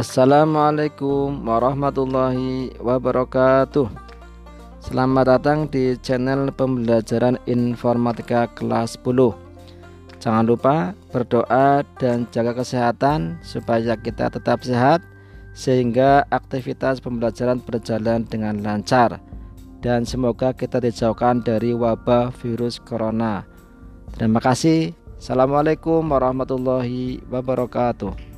Assalamualaikum warahmatullahi wabarakatuh. Selamat datang di channel pembelajaran informatika kelas 10 Jangan lupa berdoa dan jaga kesehatan supaya kita tetap sehat Sehingga aktivitas pembelajaran berjalan dengan lancar. Dan semoga kita dijauhkan dari wabah virus corona. Terima kasih. Assalamualaikum warahmatullahi wabarakatuh.